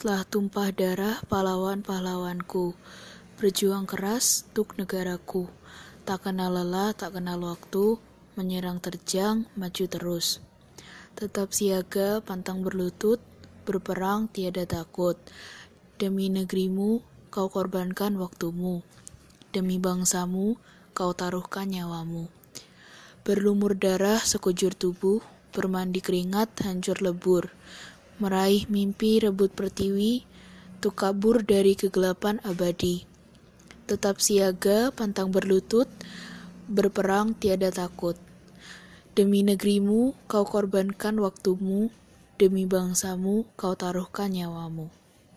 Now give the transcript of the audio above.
Telah tumpah darah pahlawan-pahlawanku, berjuang keras untuk negaraku. Tak kenal lelah, tak kenal waktu, menyerang terjang, maju terus. Tetap siaga, pantang berlutut, berperang tiada takut. Demi negerimu, kau korbankan waktumu. Demi bangsamu, kau taruhkan nyawamu. Berlumur darah sekujur tubuh, bermandi keringat hancur lebur meraih mimpi rebut pertiwi, untuk kabur dari kegelapan abadi. Tetap siaga, pantang berlutut, berperang tiada takut. Demi negerimu, kau korbankan waktumu, demi bangsamu, kau taruhkan nyawamu.